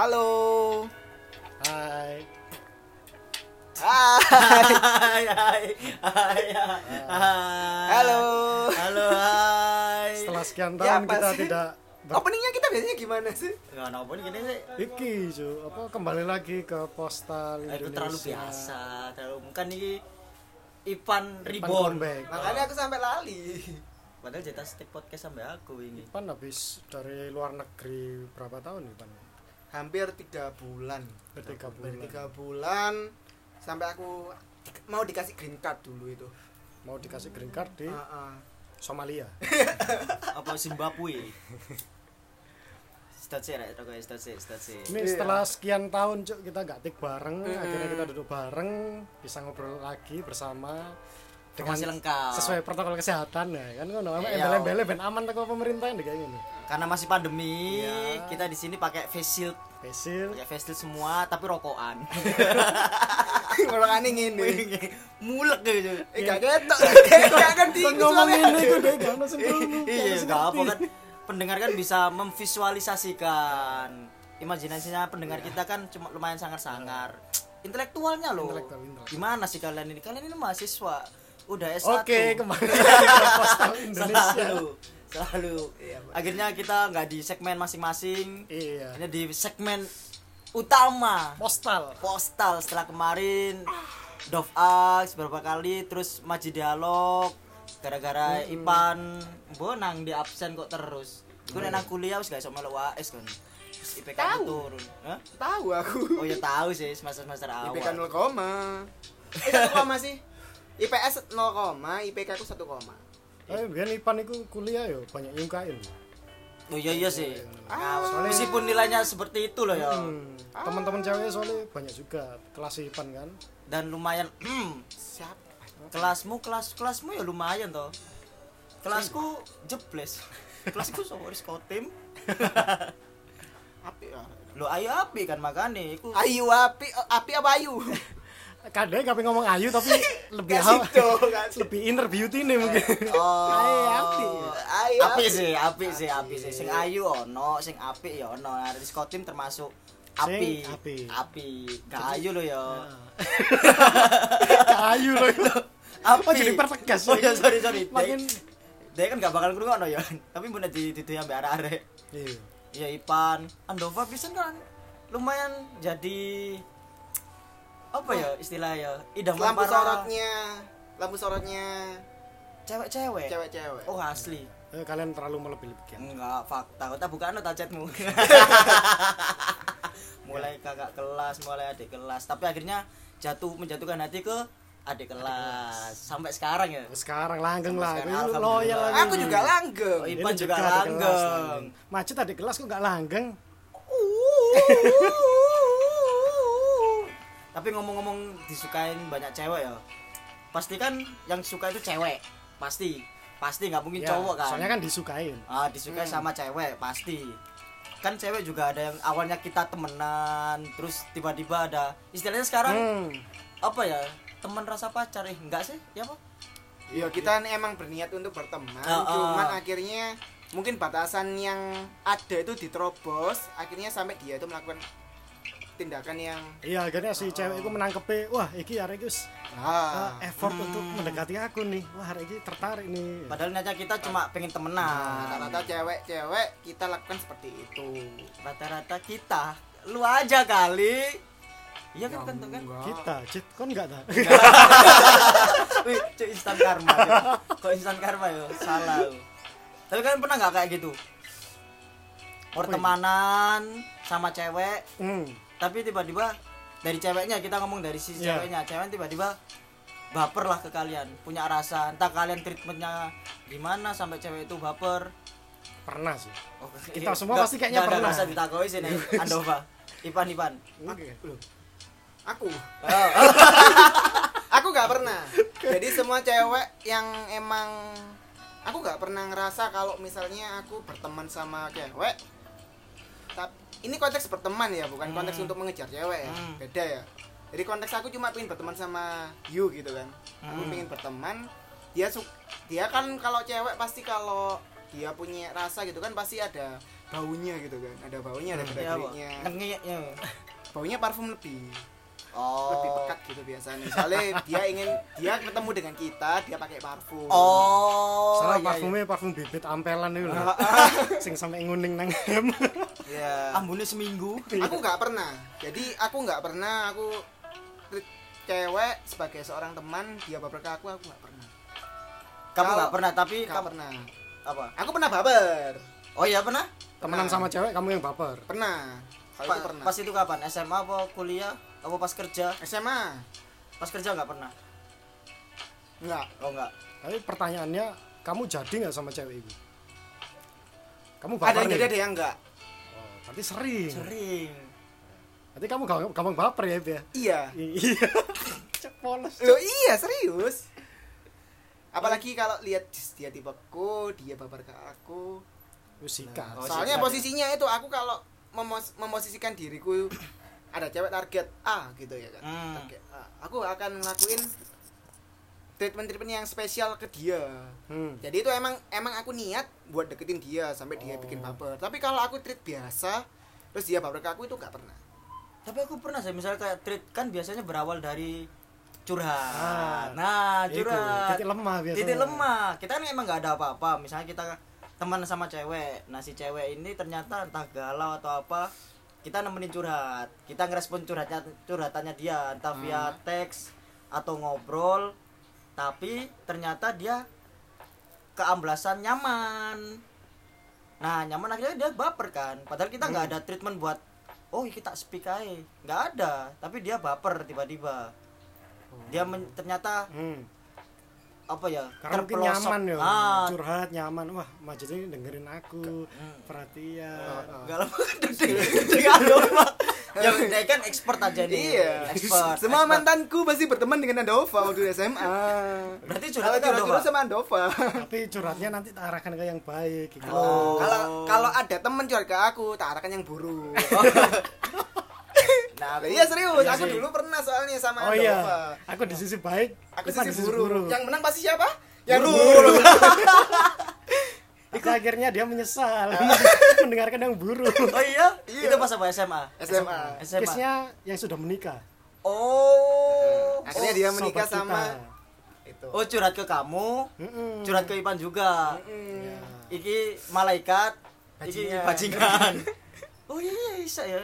Halo. Hai. Hai. Hai, hai, hai, hai. Halo. Halo, hai. Setelah sekian tahun kita sih? tidak ber- Openingnya kita biasanya gimana sih? Nggak apa nih gini sih. Iki, Ju, apa kembali lagi ke postal Indonesia. terlalu biasa, terlalu bukan ini Ipan Pan Reborn. Makanya aku sampai lali. Padahal jatah stick podcast sampai aku ini. Pan habis dari luar negeri berapa tahun nih, Pan? Hampir tiga bulan. Tiga bulan. tiga bulan sampai aku mau dikasih green card dulu itu. Mau dikasih green card di Ah, ah. Somalia. Apa Zimbabwe? Ini Iya. setelah sekian tahun cuk kita nggak tik bareng, akhirnya kita duduk bareng, bisa ngobrol lagi bersama Informasi lengkap. sesuai protokol kesehatan ya kan ngono Iya. embel-embel ben aman teko pemerintah yang kayak gini. Karena masih pandemi, Iya. kita di sini pakai face shield, Pesil. pakai face shield semua, tapi rokokan. Ngolokane ngene. Mulek gitu. Eh gak ketok. Gak kan di Kan ngomong ini deh kan langsung dulu. iya nggak apa kan pendengar kan bisa memvisualisasikan imajinasinya pendengar kita kan cuma lumayan sangar-sangar intelektualnya loh Intelektual, intelektual. gimana sih kalian ini kalian ini mahasiswa udah S1 Oke, kembali lagi ke postal Indonesia. selalu selalu Iya, akhirnya kita nggak di segmen masing-masing Iya. hanya di segmen utama Postal. postal setelah kemarin Dove Ax beberapa kali terus Maji Dialog gara-gara Ipan bonang di absen kok terus gue nang kuliah wis gak iso melok UAS kan IPK Tahu. turun Hah? Tahu aku. oh ya tahu sih semester semester awal IPK 0, eh 1, koma sih. IPS 0, IPK aku 1, koma. Eh, biar Ipan itu kuliah yo banyak nyungkain. oh iya iya sih Ah. Nah, meskipun nilainya seperti itu loh ya Hmm, teman-teman cewek soalnya banyak juga kelas Ipan kan. dan lumayan hmm, Siapa? kelasmu kelas kelasmu ya lumayan toh kelasku jebles kelasku sama skotim Api ya. lo ayo api kan makanya iku Ayu api, api apa ayu? Kadang tapi ngomong ayu tapi lebih Gak kan. lebih inner beauty nih mungkin. oh Ayo, api. Ayu api sih api sih api sih sing ayu ono sing api ya ono nah diskotim termasuk api Sing api. api gak ayu lo ya ayu loh itu. api Oh, jadi pertegas oh ya. ya sorry sorry Makin dia kan gak bakal ngrungokno ya tapi bener di di sampe arek-arek iya. ya Ipan Andova pisan kan lumayan jadi apa ya istilah ya? Idaman Lampu para sorotnya, lampu sorotnya. Cewek-cewek? Cewek-cewek. oh asli. Eh, kalian terlalu melebih-lebihkan. enggak fakta. Kita bukan no chatmu mulai kakak kelas mulai adik kelas. Tapi akhirnya jatuh menjatuhkan hati ke adik kelas. sampai sekarang ya? Sekarang langgeng lah, loyal lagi. Aku juga langgeng. Oh, Ipan juga kelas, langgeng. Macet adik kelas kok nggak langgeng? tapi ngomong-ngomong disukain banyak cewek ya pasti kan yang suka itu cewek pasti pasti nggak mungkin Ya, cowok kan Soalnya kan disukain. ah disukai Hmm. sama cewek pasti kan cewek juga ada yang awalnya kita temenan terus tiba-tiba ada istilahnya sekarang Hmm. apa ya teman rasa pacar eh enggak sih ya apa Ya kita emang berniat untuk berteman, Ah, ah. cuman akhirnya mungkin batasan yang ada itu diterobos, akhirnya sampai dia itu melakukan tindakan yang Iya, akhirnya si cewek itu menangkepi, wah iki arek iki wis, ah, eh, effort Hmm. untuk mendekati aku nih. Wah, arek iki tertarik nih. padahal niatnya kita cuma pengen Nah, temenan rata-rata cewek-cewek kita lakukan seperti itu. rata-rata kita lu aja kali iya kan kan kan Enggak. Kita, Cit, kon enggak tak? Wih, cuk instan karma. Cuk. Kok instan karma ya? Salah. Tapi kalian pernah nggak kayak gitu? Pertemanan sama cewek, Hmm. Tapi tiba-tiba dari ceweknya kita ngomong dari sisi Iya. ceweknya, cewek tiba-tiba baper lah ke kalian, punya rasa. Entah kalian treatmentnya gimana sampai cewek itu baper. Pernah sih. Oh, Kita semua nggak- pasti kayaknya nggak pernah. usah ditakoi sih nih, Andova. Ipan Ipan. Oke. Aku, Oh, aku nggak pernah. Jadi semua cewek yang emang aku nggak pernah ngerasa kalau misalnya aku berteman sama cewek. Ini konteks berteman ya, bukan konteks Hmm. untuk mengejar cewek ya. Hmm. Beda ya. Jadi konteks aku cuma pengen berteman sama you gitu kan. Aku Hmm. pengen berteman. Dia su dia kan kalau cewek pasti kalau dia punya rasa gitu kan pasti ada baunya gitu kan ada baunya ada Ya, apa? gerak-geriknya Ngengeknya. baunya parfum lebih Oh. lebih pekat gitu biasanya misalnya dia ingin dia ketemu dengan kita dia pakai parfum Oh. Salah iya, parfumnya parfum bibit ampelan itu lho. Sing sampe nguning nang hem. iya iya. Ambune seminggu. aku nggak pernah jadi aku nggak pernah aku cewek sebagai seorang teman dia baper ke aku aku nggak pernah Kamu nggak pernah tapi kamu pernah apa? aku pernah baper Oh iya pernah? Temenan sama cewek kamu yang baper. pernah kalau Pa- itu pernah Pas itu kapan? SMA apa kuliah? Apa pas kerja? SMA Pas kerja nggak pernah. enggak Oh enggak. Tapi pertanyaannya, kamu jadi nggak sama cewek itu? Kamu ada baper yang nih? jadi ada yang enggak Oh, berarti sering. Sering. Berarti kamu gampang, gampang baper ya, Ip, ya? iya Iya. Cek polos. lo iya serius apalagi kalau lihat "Jis, dia tipeku dia baper ke aku sikat. Oh, soalnya sikat. posisinya itu aku kalau memos- memosisikan diriku ada cewek target A gitu ya kan Hmm. target A. aku akan ngelakuin treatment treatment yang spesial ke dia Hmm. jadi itu emang emang aku niat buat deketin dia sampai dia Oh. bikin baper tapi kalau aku treat biasa terus dia baper ke aku itu nggak pernah Tapi aku pernah sih misalnya kayak treat kan biasanya berawal dari curhat. Ah, nah, Itu, curhat. titik lemah biasanya. titik lemah kita kan emang nggak ada apa-apa misalnya kita teman sama cewek nah si cewek ini ternyata entah galau atau apa kita nemenin curhat. Kita ngerespon curhatnya curhatannya dia. Entah via teks atau ngobrol. Tapi ternyata dia keamblasan nyaman. Nah nyaman akhirnya dia baper kan. Padahal kita nggak ada treatment buat oh kita speak aja nggak ada. Tapi dia baper tiba-tiba. Dia men- ternyata Hmm. Apa ya Karena mungkin nyaman ya, ah, curhat nyaman. Wah, ini dengerin aku, Hmm. perhatian. Enggak lama dengan domba. Ya dia kan expert aja nih. iya Expert. semua expert. mantanku pasti berteman dengan Andova waktu SMA Berarti kalau curhat curhat dulu sama Andova Tapi curhatnya nanti tak arahkan ke yang baik gitu. Oh. kalau kalau ada temen curhat ke aku tak arahkan yang buruk Nah, aku- iya serius Iya aku dulu pernah soalnya sama Oh Andova iya, aku di sisi baik, aku Ipan sisi buruk yang menang pasti siapa yang Buruk. buruk Itu akhirnya dia menyesal mendengarkan yang buruk. Oh iya? Iya. Itu pas apa SMA? SMA SMA. Case-nya yang sudah menikah. Oh. akhirnya dia menikah Sobat sama kita. itu Oh, curhat ke kamu, Mm-mm. curhat ke Ipan juga. Mm. Ya. Iki malaikat, iki Bajingan. bajingan. oh iya, iya bisa ya.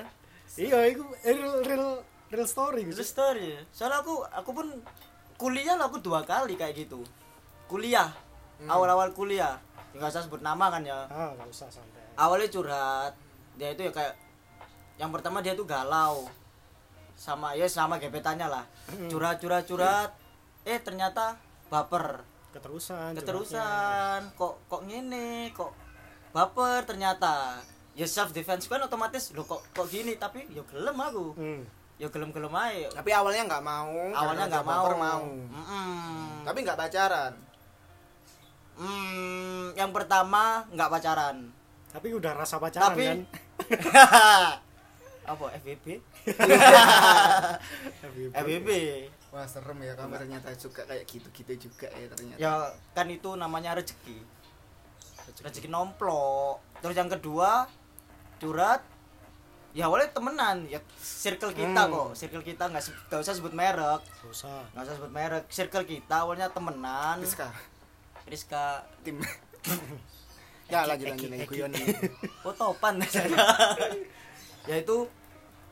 Iya, itu real real real story Itu gitu. story. Soalnya aku aku pun kuliah aku dua kali kayak gitu. Kuliah. Hmm. Awal-awal kuliah. Enggak usah sebut nama kan ya. Ah, nggak usah santai. Awalnya curhat. Dia itu ya kayak yang pertama dia tuh galau. Sama ya sama gebetannya lah. Hmm. Curhat curhat curhat. Eh ternyata baper. Keterusan. Keterusan. Kok kok ngene, kok baper ternyata. Ya self defense kan otomatis lo kok kok gini tapi ya gelem aku. Hmm. Ya gelem-gelem aja. tapi awalnya nggak mau awalnya nggak mau mau Mm-mm. tapi nggak pacaran Hmm, yang pertama nggak pacaran Tapi udah rasa pacaran tapi kan? apa FBB. FBB wah serem ya kamu ternyata suka kayak gitu-gitu juga ya ternyata ya kan itu namanya rezeki rezeki nomplok terus yang kedua curhat ya awalnya temenan ya circle kita Hmm. kok circle kita nggak usah sebut merek. Nggak usah. nggak usah sebut merek circle kita awalnya temenan. Rizka. Rizka. Tim. Ya lanjut lanjut lagi guyon Oh topan. Ya itu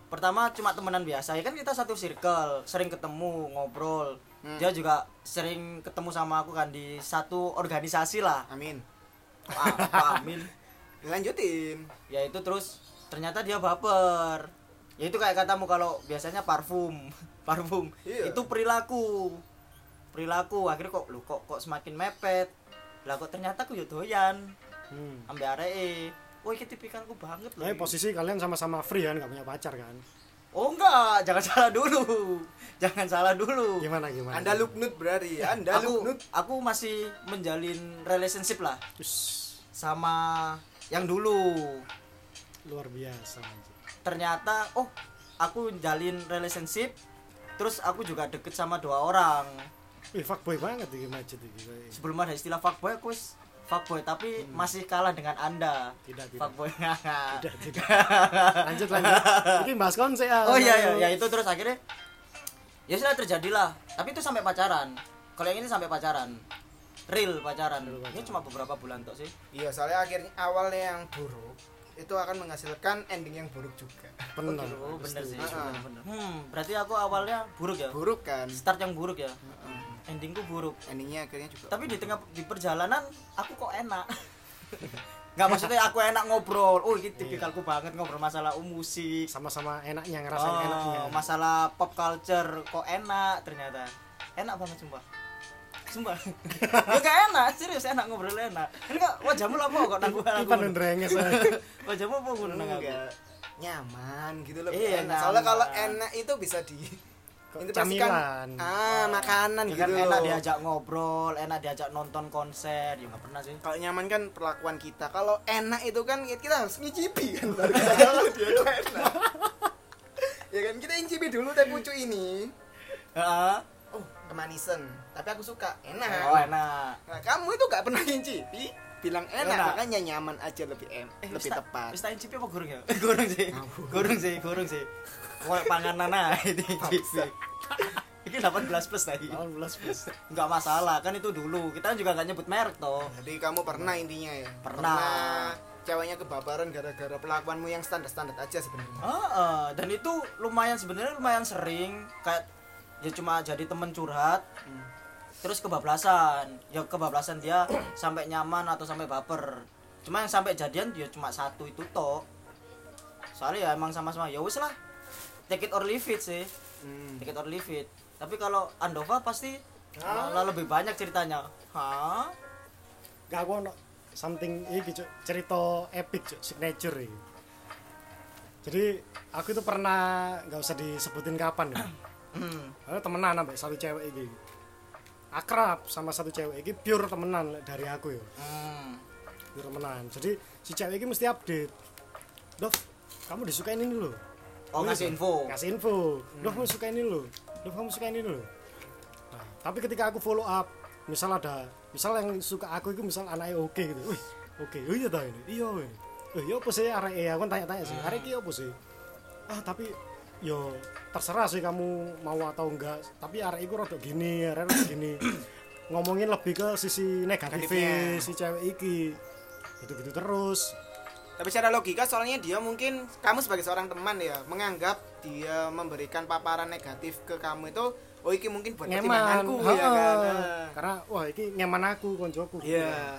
pertama cuma temenan biasa. Ya kan kita satu circle sering ketemu ngobrol. Hmm. dia juga sering ketemu sama aku kan di satu organisasi lah. Amin. Ah, Amin lanjutin ya itu terus ternyata dia baper. Ya itu kayak katamu kalau biasanya parfum parfum. Iya. itu perilaku perilaku. Akhirnya kok lu kok kok semakin mepet? Lah kok ternyata aku ya doyan. Hmm. ambil arek wah ini tipikalku banget loh. Tapi posisi kalian sama-sama free kan, nggak punya pacar kan? Oh enggak, jangan salah dulu. Jangan salah dulu. Gimana gimana? anda lupnut berarti. Anda Aku lupnut aku masih menjalin relationship lah. Ush, sama yang dulu. luar biasa. Ternyata oh, aku jalin relationship terus aku juga deket sama dua orang. Wih, fuckboy banget iki Majid iki. Sebelum ada istilah fuckboy aku fuckboy tapi masih kalah dengan anda Tidak, tidak. fuckboy Tidak, tidak. Lanjut lanjut. Ini bahas konsep oh iya iya ya itu terus akhirnya ya sudah terjadilah tapi itu sampai pacaran kalau yang ini sampai pacaran real pacaran Real pacaran. ini cuma beberapa bulan tok sih. Iya, soalnya akhirnya awalnya yang buruk itu akan menghasilkan ending yang buruk juga. Benar. oh bener sih bener, bener. hmm berarti aku awalnya buruk ya? Buruk kan? start yang buruk ya? Endingku buruk. Endingnya akhirnya juga. tapi di tengah di perjalanan aku kok enak. Nggak maksudnya aku enak ngobrol. Oh ini tipikalku banget ngobrol masalah um, musik. Sama-sama enaknya ngerasain oh, enaknya. masalah pop culture kok enak ternyata. Enak banget sumpah sumpah ya gak enak serius enak ngobrol enak. Ini kok wajahmu apa kok nanggu Ini aku? panen drenges. wajahmu apa ngono nang aku? Enggak nyaman gitu loh. Iya, enak. soalnya kalau enak itu bisa di interpretasikan, camilan. ah makanan Ya gitu. kan enak loh. diajak ngobrol enak diajak nonton konser ya nggak pernah sih. Kalau nyaman kan perlakuan kita. Kalau enak itu kan kita harus ngicipi kan. Baru kita kalau dia enak. Ya kan kita ngicipi dulu teh pucuk ini. Heeh. Kemanisan tapi aku suka enak oh enak Nah, kamu itu gak pernah ngicipi bilang enak, Enak. makanya nyaman aja lebih em eh, lebih Wis tak- tepat Wis tak incipi apa gorong ya? gorong sih. Gorong sih, gorong sih. Kayak panganan ae diincipi. Iki 18 plus tadi. 18 plus. Enggak masalah, kan itu dulu. Kita juga enggak nyebut merek toh. jadi kamu pernah intinya ya Pernah. ceweknya kebabaran gara-gara pelakuanmu yang standar-standar aja sebenarnya Heeh, dan itu lumayan sebenarnya lumayan sering kayak ya cuma jadi temen curhat. Terus kebablasan. Ya kebablasan dia sampai nyaman atau sampai baper. Cuma yang sampai jadian dia cuma satu itu toh. Soalnya ya emang sama-sama ya wis lah. Take it or leave it sih. Hmm. Take it or leave it. Tapi kalau Andova pasti malah lebih banyak ceritanya. Hah? Gak aku ono something iki Cuk, cerita epic Cuk, signature iki. Jadi aku itu pernah nggak usah disebutin kapan ya. Hmm. Aku temenan sampai satu cewek iki. Akrab sama satu cewek iki pure temenan dari aku ya. Hmm. Pure temenan. Jadi si cewek iki mesti update. Dov, kamu disukain ini loh. Oh ngasih info. Kasih info. Dov, kamu suka ini loh. Dov, kamu suka ini loh. Nah, tapi ketika aku follow up, misal ada, misal yang suka aku itu misal anaknya oke gitu. Wih, oke. Oh iya tau ini. Iya ini. Iya apa sih arek? Aku kan tanya-tanya sih. Arek iki apa sih? Ah, tapi yo terserah sih kamu mau atau enggak. Tapi arek iku rada gini, arek gini. Ngomongin lebih ke sisi Negatifnya. si cewek iki. Gitu-gitu terus. tapi secara logika soalnya dia mungkin kamu sebagai seorang teman ya menganggap dia memberikan paparan negatif ke kamu itu oh iki mungkin buat pertimbanganku ya kan karena wah ini nyaman aku koncoku iya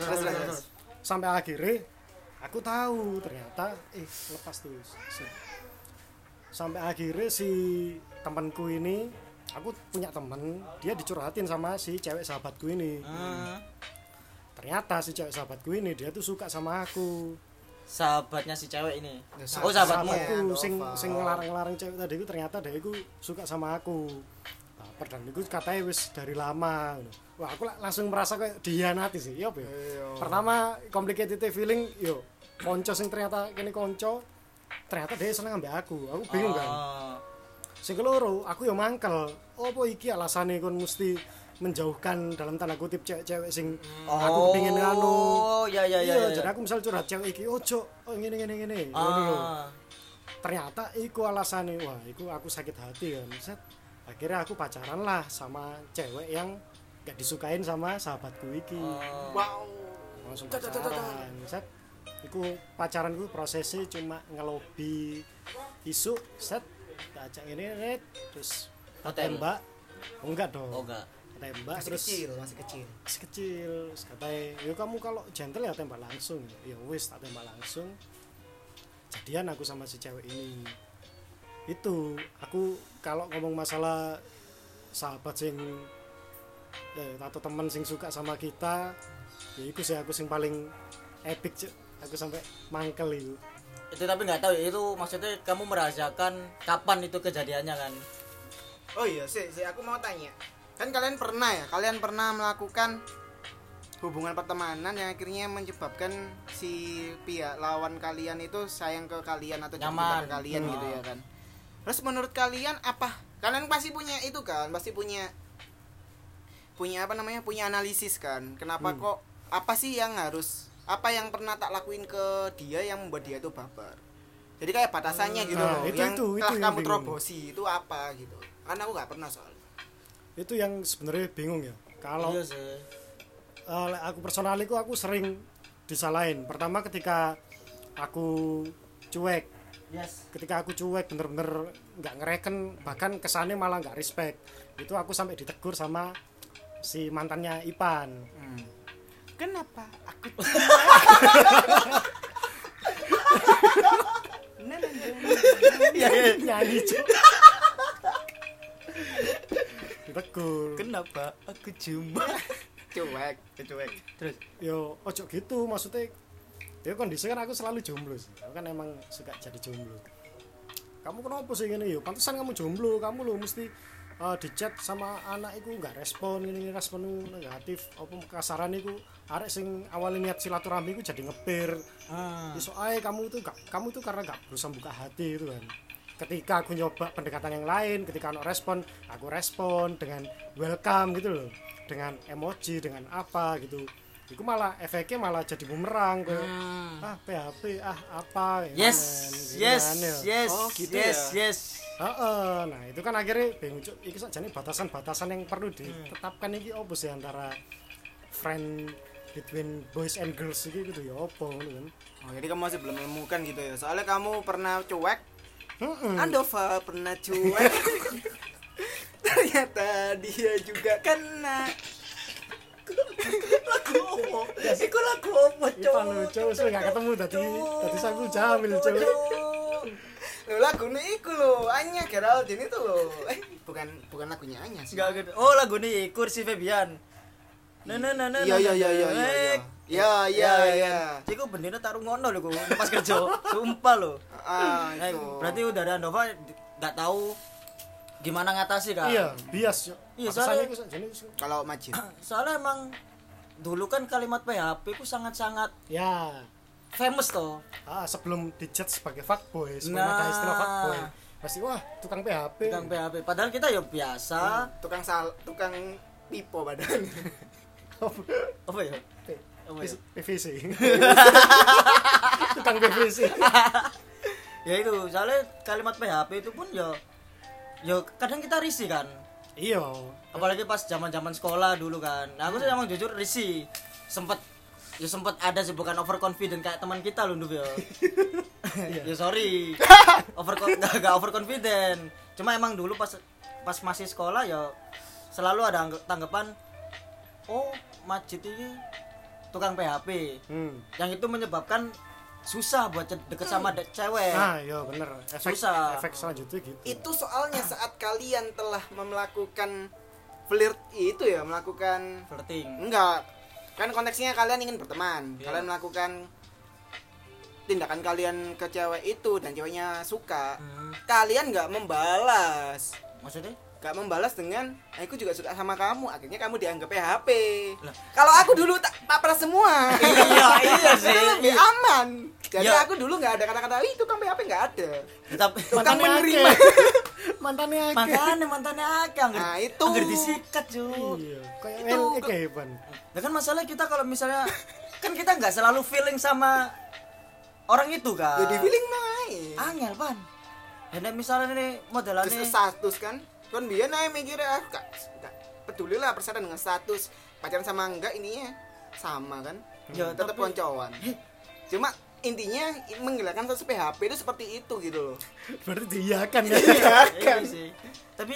Terus, Terus, terus, terus. terus. sampai akhirnya aku tahu ternyata eh lepas tuh sampai akhirnya si temanku ini aku punya temen dia dicurhatin sama si cewek sahabatku ini Hmm. ternyata si cewek sahabatku ini dia tuh suka sama aku Sahabatnya si cewek ini. Ya, Oh sahabatmu. sahabatku Nova. sing sing ngelarang-ngelarang cewek tadi itu ternyata dia itu suka sama aku baper dan itu katanya wis dari lama wah aku la- langsung merasa kayak dihianati sih iya apa ya? Iya. pertama complicated feeling yo konco sing ternyata kene konco ternyata dia seneng ambek aku aku bingung kan Oh. sing keloro aku yo mangkel apa iki alasane kon mesti menjauhkan dalam tanda kutip cewek-cewek sing aku Oh, pengin nganu ya ya ya. iya ya. jadi aku misal curhat cewek iki ojo oh ngene ngene ngene Ah. ternyata iku alasannya wah iku aku sakit hati kan set akhirnya aku pacaran lah sama cewek yang gak disukain sama sahabatku iki Oh. wow langsung pacaran set iku pacaran gue prosesnya cuma ngelobi isu set tak ajak ini red terus Hotel. tembak oh, enggak dong Oh enggak. tembak masih terus kecil masih kecil masih kecil terus katanya ya kamu kalau gentle ya tembak langsung ya wis tak tembak langsung jadian aku sama si cewek ini itu aku kalau ngomong masalah sahabat sing eh, atau teman sing suka sama kita ya itu sih aku sing paling epic Cuk. Aku sampai mangkel itu Itu tapi nggak tahu ya, itu maksudnya kamu merahasiakan kapan itu kejadiannya kan? oh iya sih sih aku mau tanya kan kalian pernah ya kalian pernah melakukan hubungan pertemanan yang akhirnya menyebabkan si pihak lawan kalian itu sayang ke kalian atau Nyaman. ke kalian Hmm. gitu ya kan terus menurut kalian apa kalian pasti punya itu kan pasti punya punya apa namanya punya analisis kan kenapa Hmm. kok apa sih yang harus apa yang pernah tak lakuin ke dia yang membuat dia itu baper? Jadi kayak batasannya gitu Nah, loh itu- yang itu- itu telah yang kamu terobosi itu apa gitu. Karena aku nggak pernah soal itu yang sebenarnya bingung ya. Kalau iya sih. Eh, lek aku personaliku aku sering disalahin. Pertama ketika aku cuek. Yes. Ketika aku cuek bener-bener nggak ngereken bahkan kesannya malah nggak respect. Itu aku sampai ditegur sama si mantannya Ipan kenapa? Aku iya nyanyi ditegur kenapa aku cuma cuek. Cuek terus? Yo ojo gitu maksudnya ya kondisi kan aku selalu jomblo sih. Aku kan emang suka jadi jomblo. Kamu kenapa sih gini yo? Pantesan kamu jomblo kamu lo mesti uh, di chat sama anak itu nggak respon ini respon negatif. Apa kasaran itu arek sing awalnya niat silaturahmi itu jadi ngepir ah. Iso ae kamu tuh gak, kamu tuh karena gak berusaha buka hati itu kan. Ketika aku nyoba pendekatan yang lain ketika ada respon aku respon dengan welcome gitu loh. Dengan emoji dengan apa gitu itu malah efeknya malah jadi bumerang ke ah PHP ah apa Hmm. yes gitu yes ya. yes Oh, gitu yes ya? yes Heeh, nah itu kan akhirnya bingung iki sakjane batasan-batasan yang perlu ditetapkan iki opo sih antara friend between boys and girls iki gitu ya opo ngono kan oh jadi kamu masih belum menemukan gitu ya soalnya kamu pernah cuek Heeh. Andova pernah cuek ternyata dia juga kena lagu opo? Iku lagu opo, Cuk? Ipan lucu, wis gak ketemu dadi saya saku jamil, Cuk. Lho lagune iku lo, Anya Geraldine tuh lo, Eh, bukan bukan lagunya Anya sih. Enggak, oh lagu iku si Febian. Nah, nah, nah, nah. Iya, iya, eh. iya, iya, ya, iya. Iya, iya, iya. Iku taruh ngono lho pas kerja. Sumpah lo, Ah, eh, itu. Berarti udah ada Andova gak tahu gimana ngatasi kan? Iya, bias, Cuk. Iya, soalnya- kalau Majid Soalnya emang dulu kan kalimat PHP ku sangat-sangat ya famous toh. ah sebelum dijat sebagai fuckboy sebelum Nah. ada istilah fuckboy pasti wah tukang PHP Tentang PHP. Padahal kita ya biasa. tukang sal tukang pipo badan Apa ya? Apa ya? PVC tukang PVC Ya itu, soalnya kalimat PHP itu pun ya ya kadang kita risih kan. Iya. Apalagi pas zaman zaman sekolah dulu kan. Nah, aku sih emang jujur risih sempet ya sempet ada sih bukan overconfident kayak teman kita loh dulu ya ya sorry. Over gak, overconfident. Cuma emang dulu pas pas masih sekolah ya selalu ada angg- tanggapan oh Majid ini tukang PHP hmm. yang itu menyebabkan susah buat deket sama de- cewek. Nah iya bener. Efek Susah. efek selanjutnya gitu. Itu soalnya saat kalian telah melakukan flirt itu ya melakukan flirting. Enggak. Kan konteksnya kalian ingin berteman. Iya. kalian melakukan tindakan kalian ke cewek itu dan ceweknya suka. Hmm, kalian nggak membalas. Maksudnya nggak membalas dengan aku juga suka sama kamu. Akhirnya kamu dianggap PHP kalau aku dulu tak papar semua. Iya iya sih. lebih aman. Jadi Ya. aku dulu nggak ada kata-kata itu kan PHP nggak ada. Tapi tukang Mantannya menerima. mantannya makanya mantannya akeh angger Nah, itu. angger disikat cu. Iya. Kayak Itu itu ke- kehidupan nah kan masalah kita kalau misalnya kan kita nggak selalu feeling sama orang itu kan jadi feeling main. Angel pan. Dan misalnya ini modelannya terus status kan kan biar naik mikirnya aku gak, gak peduli lah persyaratan dengan status. Pacaran sama enggak ininya sama kan? Ya, tetap tapi- koncoan cuma intinya menghilangkan status PHP itu seperti itu gitu loh. Berarti diiyakan ya? Iya sih. Tapi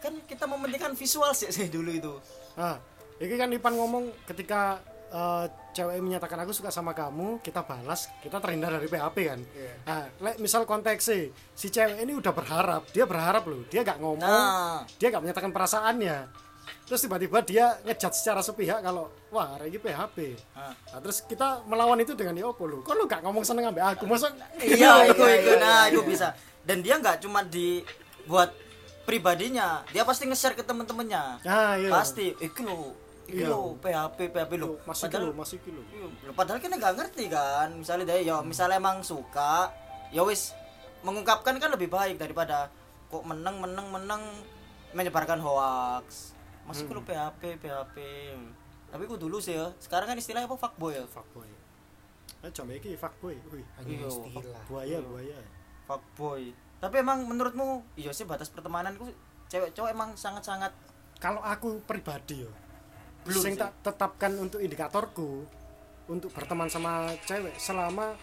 kan kita mementingkan visual sih, sih dulu itu. Ah ini kan Ipan ngomong ketika eh, cewek menyatakan aku suka sama kamu kita balas kita terhindar dari PHP kan. Iya. nah lek misal konteksnya si cewek ini udah berharap dia berharap loh dia gak ngomong nah. dia gak menyatakan perasaannya. Terus tiba-tiba dia ngejat secara sepihak kalau wah ini PHP Ah. nah, terus kita melawan itu dengan ya lu kok lu gak ngomong seneng ambek aku? Masa iya itu itu. Nah itu bisa. Dan dia nggak cuma di buat pribadinya dia pasti nge-share ke temen-temennya. Nah iya. Pasti. Lo iki Iya. lo PHP PHP lo masih padahal kilo masih kilo Iya, padahal kan nggak ngerti kan. Misalnya dia ya misalnya emang suka ya wis mengungkapkan kan lebih baik daripada kok menang menang menang menyebarkan hoax. Masih kalau PHP PHP tapi ku dulu sih ya sekarang kan istilahnya apa? Fuckboy ya? Fuckboy. Eh coba iki fuckboy. Wih hanya Iya, istilah. Buaya buaya. Fuckboy. Tapi emang menurutmu iya sih batas pertemananku cewek cowok emang sangat sangat kalau aku pribadi yo Belum sing tak tetapkan untuk indikatorku untuk berteman sama cewek selama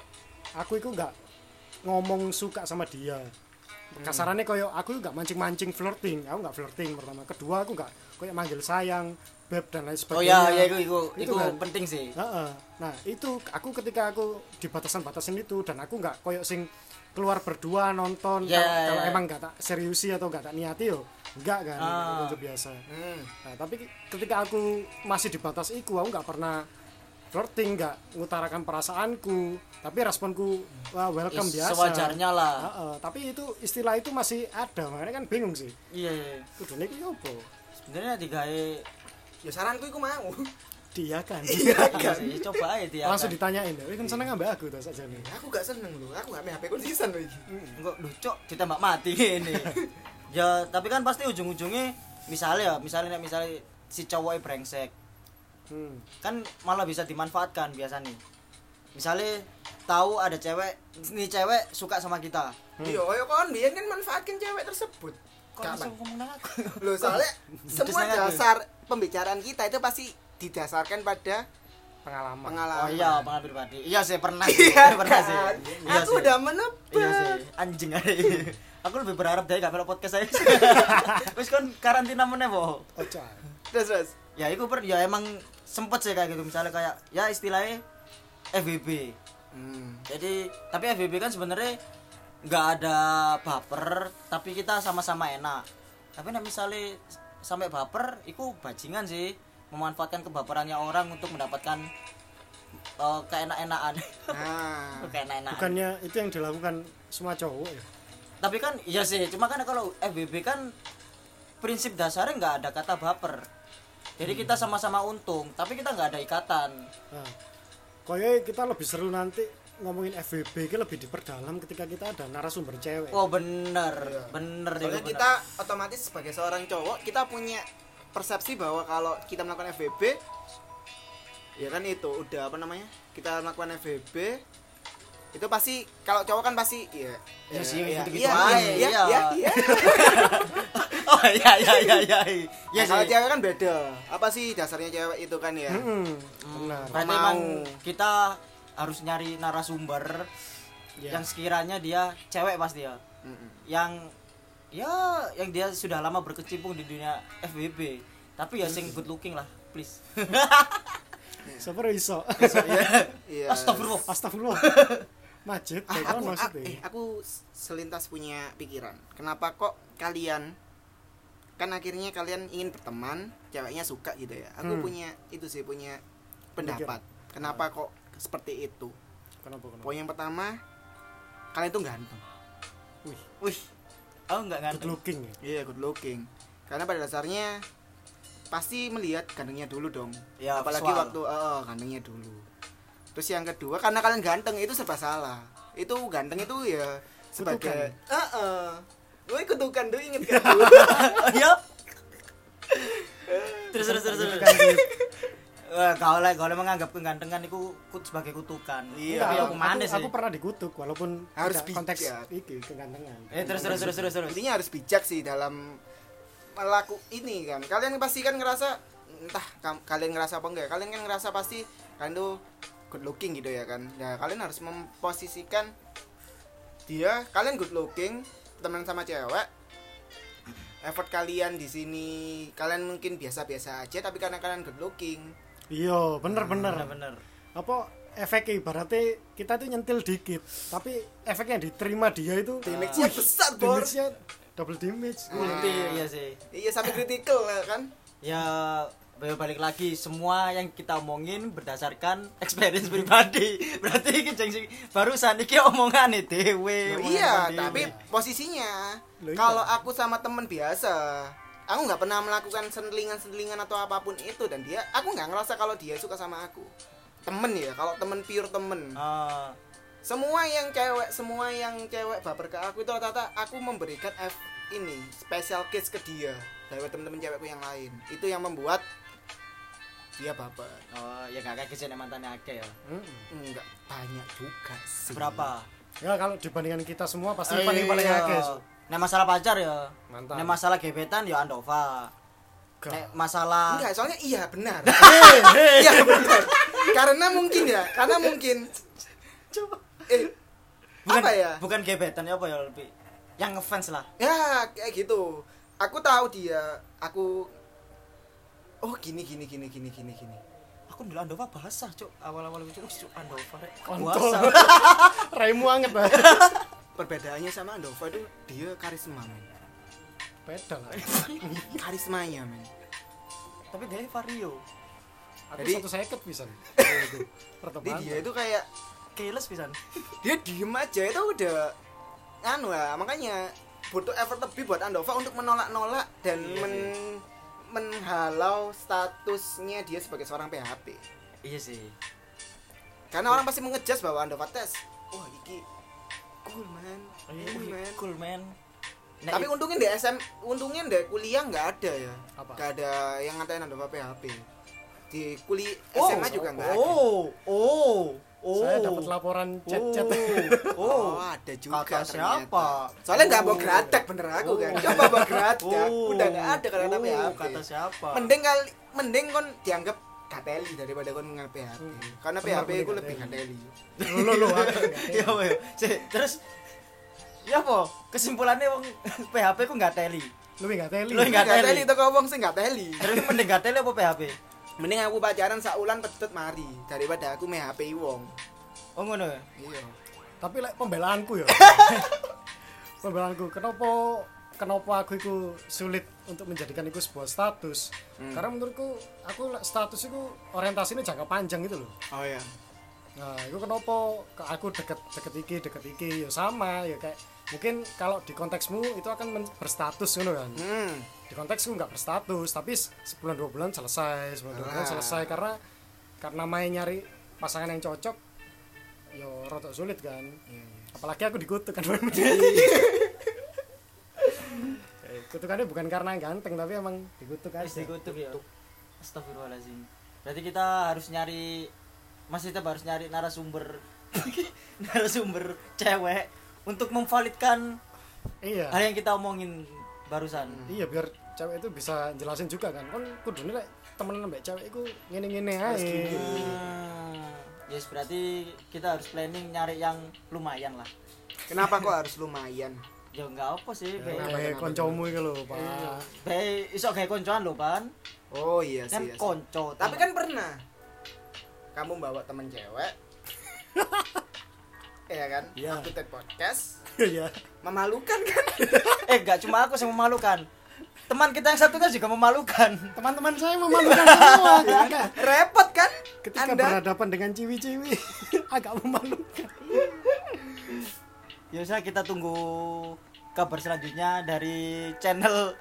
aku itu nggak ngomong suka sama dia. Kasarannya koyo aku nggak mancing-mancing flirting aku nggak flirting pertama. Kedua aku nggak koyo manggil sayang beb dan lain oh sebagainya. ya ya itu itu Itu itu kan. penting sih. Heeh. Nah itu aku ketika aku di batasan-batasan itu dan aku nggak koyok sing keluar berdua nonton. Ya, kalau, kalau ya. emang nggak tak seriusi atau nggak tak niati yo enggak kan? Ah. itu biasa. hmm. Nah, tapi ketika aku masih di batas itu aku nggak pernah flirting nggak ngutarakan perasaanku. Tapi responku wah welcome Is- biasa. sewajarnya lah. Heeh, tapi itu istilah itu masih ada. Makanya kan bingung sih. Iya iya. Kudune iki opo sebenarnya digawe ya saranku iku mau dia kan? iya sih coba aja dia langsung ditanyain ya kan seneng ambek aku tuh saja nih aku gak seneng loh. Aku gak main HP kondisian loh iki. Enggak lucu ditembak mati ini. Ya tapi kan pasti ujung-ujungnya misalnya ya misalnya misalnya si cowoknya brengsek. Hmm. kan malah bisa dimanfaatkan biasa nih misalnya tahu ada cewek nih cewek suka sama kita. Iya ayo kon biyen kan manfaatkan cewek tersebut. Kok Kapan? langsung ngomong aku? Loh soalnya semua dasar pembicaraan kita itu pasti didasarkan pada pengalaman pengalaman. oh iya pengalaman pribadi iya sih pernah sih Iya pernah sih kan? iya Aku sih. udah menebak. iya sih anjing aja aku lebih berharap dia gak podcast saya terus kan karantina meneh po Ojo. Terus terus. ya itu per ya emang sempet sih kayak gitu misalnya kayak ya istilahnya FBB Hmm. jadi tapi FBB kan sebenarnya nggak ada baper tapi kita sama-sama enak tapi nah misalnya sampai baper itu bajingan sih memanfaatkan kebaperannya orang untuk mendapatkan eh, keenak-enakan. Nah. keenak-enakan. Bukannya itu yang dilakukan semua cowok ya? Tapi kan iya sih. Cuma kan kalau FBB kan prinsip dasarnya nggak ada kata baper. Jadi kita sama-sama untung tapi kita nggak ada ikatan. Nah, koyo kita lebih seru nanti ngomongin FVB ini lebih diperdalam ketika kita ada narasumber cewek. Oh bener. Iya. bener Soalnya itu, bener. kita otomatis sebagai seorang cowok kita punya persepsi bahwa kalau kita melakukan FVB ya kan itu udah apa namanya? Kita melakukan FVB itu pasti kalau cowok kan pasti ya Ya sih, iya gitu-gitu iya aja, iya iya. iya. iya. Oh iya iya iya iya. Iya Nah, kalau cewek kan beda. Apa sih dasarnya cewek itu kan ya? Hmm, benar. berarti emang kita harus nyari narasumber Ya. yang sekiranya dia cewek pasti ya. Mm-mm. yang ya yang dia sudah lama berkecimpung di dunia FWB tapi ya sing good looking lah please. Siapa iso? Iya. Astagfirullah. Astagfirullah. Majid ah, aku, ah, maksudnya. eh, aku selintas punya pikiran. Kenapa kok kalian kan akhirnya kalian ingin berteman ceweknya suka gitu ya. Aku Hmm. punya itu sih punya pendapat. Kenapa kok seperti itu? Kenapa kenapa? Poin yang pertama kalian tuh ganteng. Wih. Wih aku nggak good ganteng looking ya? Iya good looking. Karena pada dasarnya pasti melihat gantengnya dulu dong. Ya, apalagi visual. waktu eh, gantengnya dulu. Terus yang kedua karena kalian ganteng itu serba salah. Itu ganteng itu ya sebagai Kutukan. eh eh gue kutukan tuh inget kan? Ya terus terus terus terus Dit. Wah, kau lah kau menganggap kegantengan itu kut sebagai kutukan. Iya. tapi aku aku, mana aku, sih. aku pernah dikutuk walaupun Harus tidak konteks bijak. iki kegantengan. Eh terus terus terus terus terus. Intinya harus bijak sih dalam melaku ini kan. Kalian pasti kan ngerasa entah kam- kalian ngerasa apa enggak kalian kan ngerasa pasti kalian tuh good looking gitu ya kan. Ya kalian harus memposisikan dia kalian good looking teman sama cewek. Effort kalian di sini kalian mungkin biasa-biasa aja tapi karena kalian good looking iya bener bener bener. bener apa efeknya ibaratnya kita tuh nyentil dikit tapi efek yang diterima dia itu damage-nya besar bor. damage-nya double damage. Ulti iya sih. Iya sampai critical ya kan? Ya balik lagi semua yang kita omongin berdasarkan experience pribadi. Berarti iki jeng sing barusan iki omongan dewe Loh, omongan iya, dewe. tapi posisinya iya. kalau aku sama temen biasa, aku nggak pernah melakukan sentelingan-sentelingan atau apa pun itu dan dia, aku nggak ngerasa kalau dia suka sama aku. Temen ya, kalau temen pure temen. Ah, Semua yang cewek, semua yang cewek baper ke aku itu rata-rata aku memberikan F ini special case ke dia dari temen-temen cewekku yang lain. Itu yang membuat dia baper Oh, ya gak kayak kecil mantannya akeh ya. Mm-mm. enggak banyak juga sih Berapa? ya kalau dibandingkan kita semua pasti Eh, paling paling iya. Nek masalah pacar ya. Mantap. Nek masalah gebetan ya Andova. Nek masalah enggak soalnya iya benar iya benar karena mungkin ya karena mungkin eh bukan, apa ya Bukan gebetan ya apa ya lebih yang ngefans lah. ya kayak gitu aku tahu dia aku oh gini gini gini gini gini gini Aku dulu Andova basah, Cuk. Awal-awal itu Cuk Andova rek. Kontol. Basah. Raimu anget lah perbedaannya sama Andova itu dia karisma men beda lah karismanya men Tapi dia vario. aku Jadi- satu seket bisa jadi pertemanan dia itu kayak Keles pisan. dia diem aja itu udah anu lah makanya butuh effort lebih buat Andova untuk menolak-nolak dan Iya men menghalau statusnya dia sebagai seorang PHP Iya sih. karena orang pasti mengejas bahwa Andova tes wah iki cool man Iya, cool man Cool man. Nek tapi untungnya di SM untungnya di kuliah nggak ada ya Apa? nggak ada yang ngatain Andova PHP di kuliah Oh, SMA juga nggak ada Oh, oh, oh. saya dapat laporan chat-chat Oh, Oh, ada juga Kata ternyata. siapa? Soalnya nggak mau Oh. gratek bener aku kan. Oh. Coba mau gratek, Oh. udah nggak ada kata Oh, PHP. Kata siapa? Mending kali, mending kon dianggap kateli daripada kon nggak PHP. Hmm. Karena PHP itu lebih kateli. lo lo Ya Terus Ya apa? Kesimpulannya wong PHP ku nggak teli. lu nggak teli Lu nggak teli. itu kau ngomong sih nggak teli. Terus mending nggak teli apa PHP? Mending aku pacaran saulan pedut mari daripada aku PHP wong. Oh ngono ya? Iya. tapi lek pembelaanku ya pembelaanku kenapa kenapa aku itu sulit untuk menjadikan itu sebuah status Hmm. karena menurutku aku status itu orientasinya jangka panjang gitu loh Oh iya. nah itu kenapa ke- aku deket deket iki deket iki ya sama ya kayak mungkin kalau di konteksmu itu akan berstatus gitu kan Hmm. di konteksku nggak berstatus tapi se- sebulan dua bulan selesai sebulan dua bulan Alah. selesai karena karena main nyari pasangan yang cocok yo rotok sulit kan apalagi aku dikutuk kan kutukannya bukan karena ganteng tapi emang dikutuk aja dikutuk ya. Astagfirullahalazim. Berarti kita harus nyari masih tetap harus nyari narasumber narasumber cewek untuk memvalidkan iya hal yang kita omongin barusan. iya biar cewek itu bisa jelasin juga kan kan kudune lek temenan mbak cewek itu ngene-ngene ae Hmm. Yes, berarti kita harus planning nyari yang lumayan lah. Kenapa kok harus lumayan? Ya enggak apa sih, be. Kenapa, kayak koncomu itu loh pak Be iso kayak koncoan lho, Pan. Oh iya Kan sih. iya sih. konco. Tapi kan pernah kamu bawa temen cewek Iya kan? Iya. Aku take podcast iya Memalukan kan? eh enggak cuma aku yang memalukan. Teman kita yang satunya juga memalukan. teman-teman saya memalukan semua kakak Repot kan? ketika Anda berhadapan dengan ciwi-ciwi agak memalukan Ya udah kita tunggu kabar selanjutnya dari channel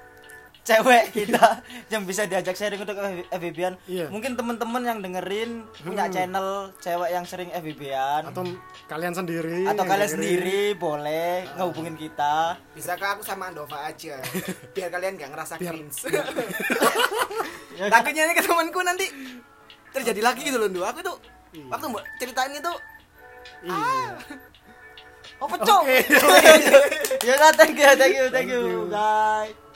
cewek kita yang bisa diajak sharing untuk FBB-an. Iya. Mungkin teman-teman yang dengerin punya Hmm. channel cewek yang sering FBB-an atau kalian sendiri atau kalian dengerin. sendiri boleh ngehubungin kita. Bisakah aku sama Andova aja Biar kalian gak ngerasa Biar- cringe Ya, Takutnya ini ke temanku nanti Terjadi lagi gitu loh. Aku tuh Iya. Waktu mbak ceritain itu iya Oh, pecok. Oke. ya thank you, thank you, thank Thank you. you. Bye.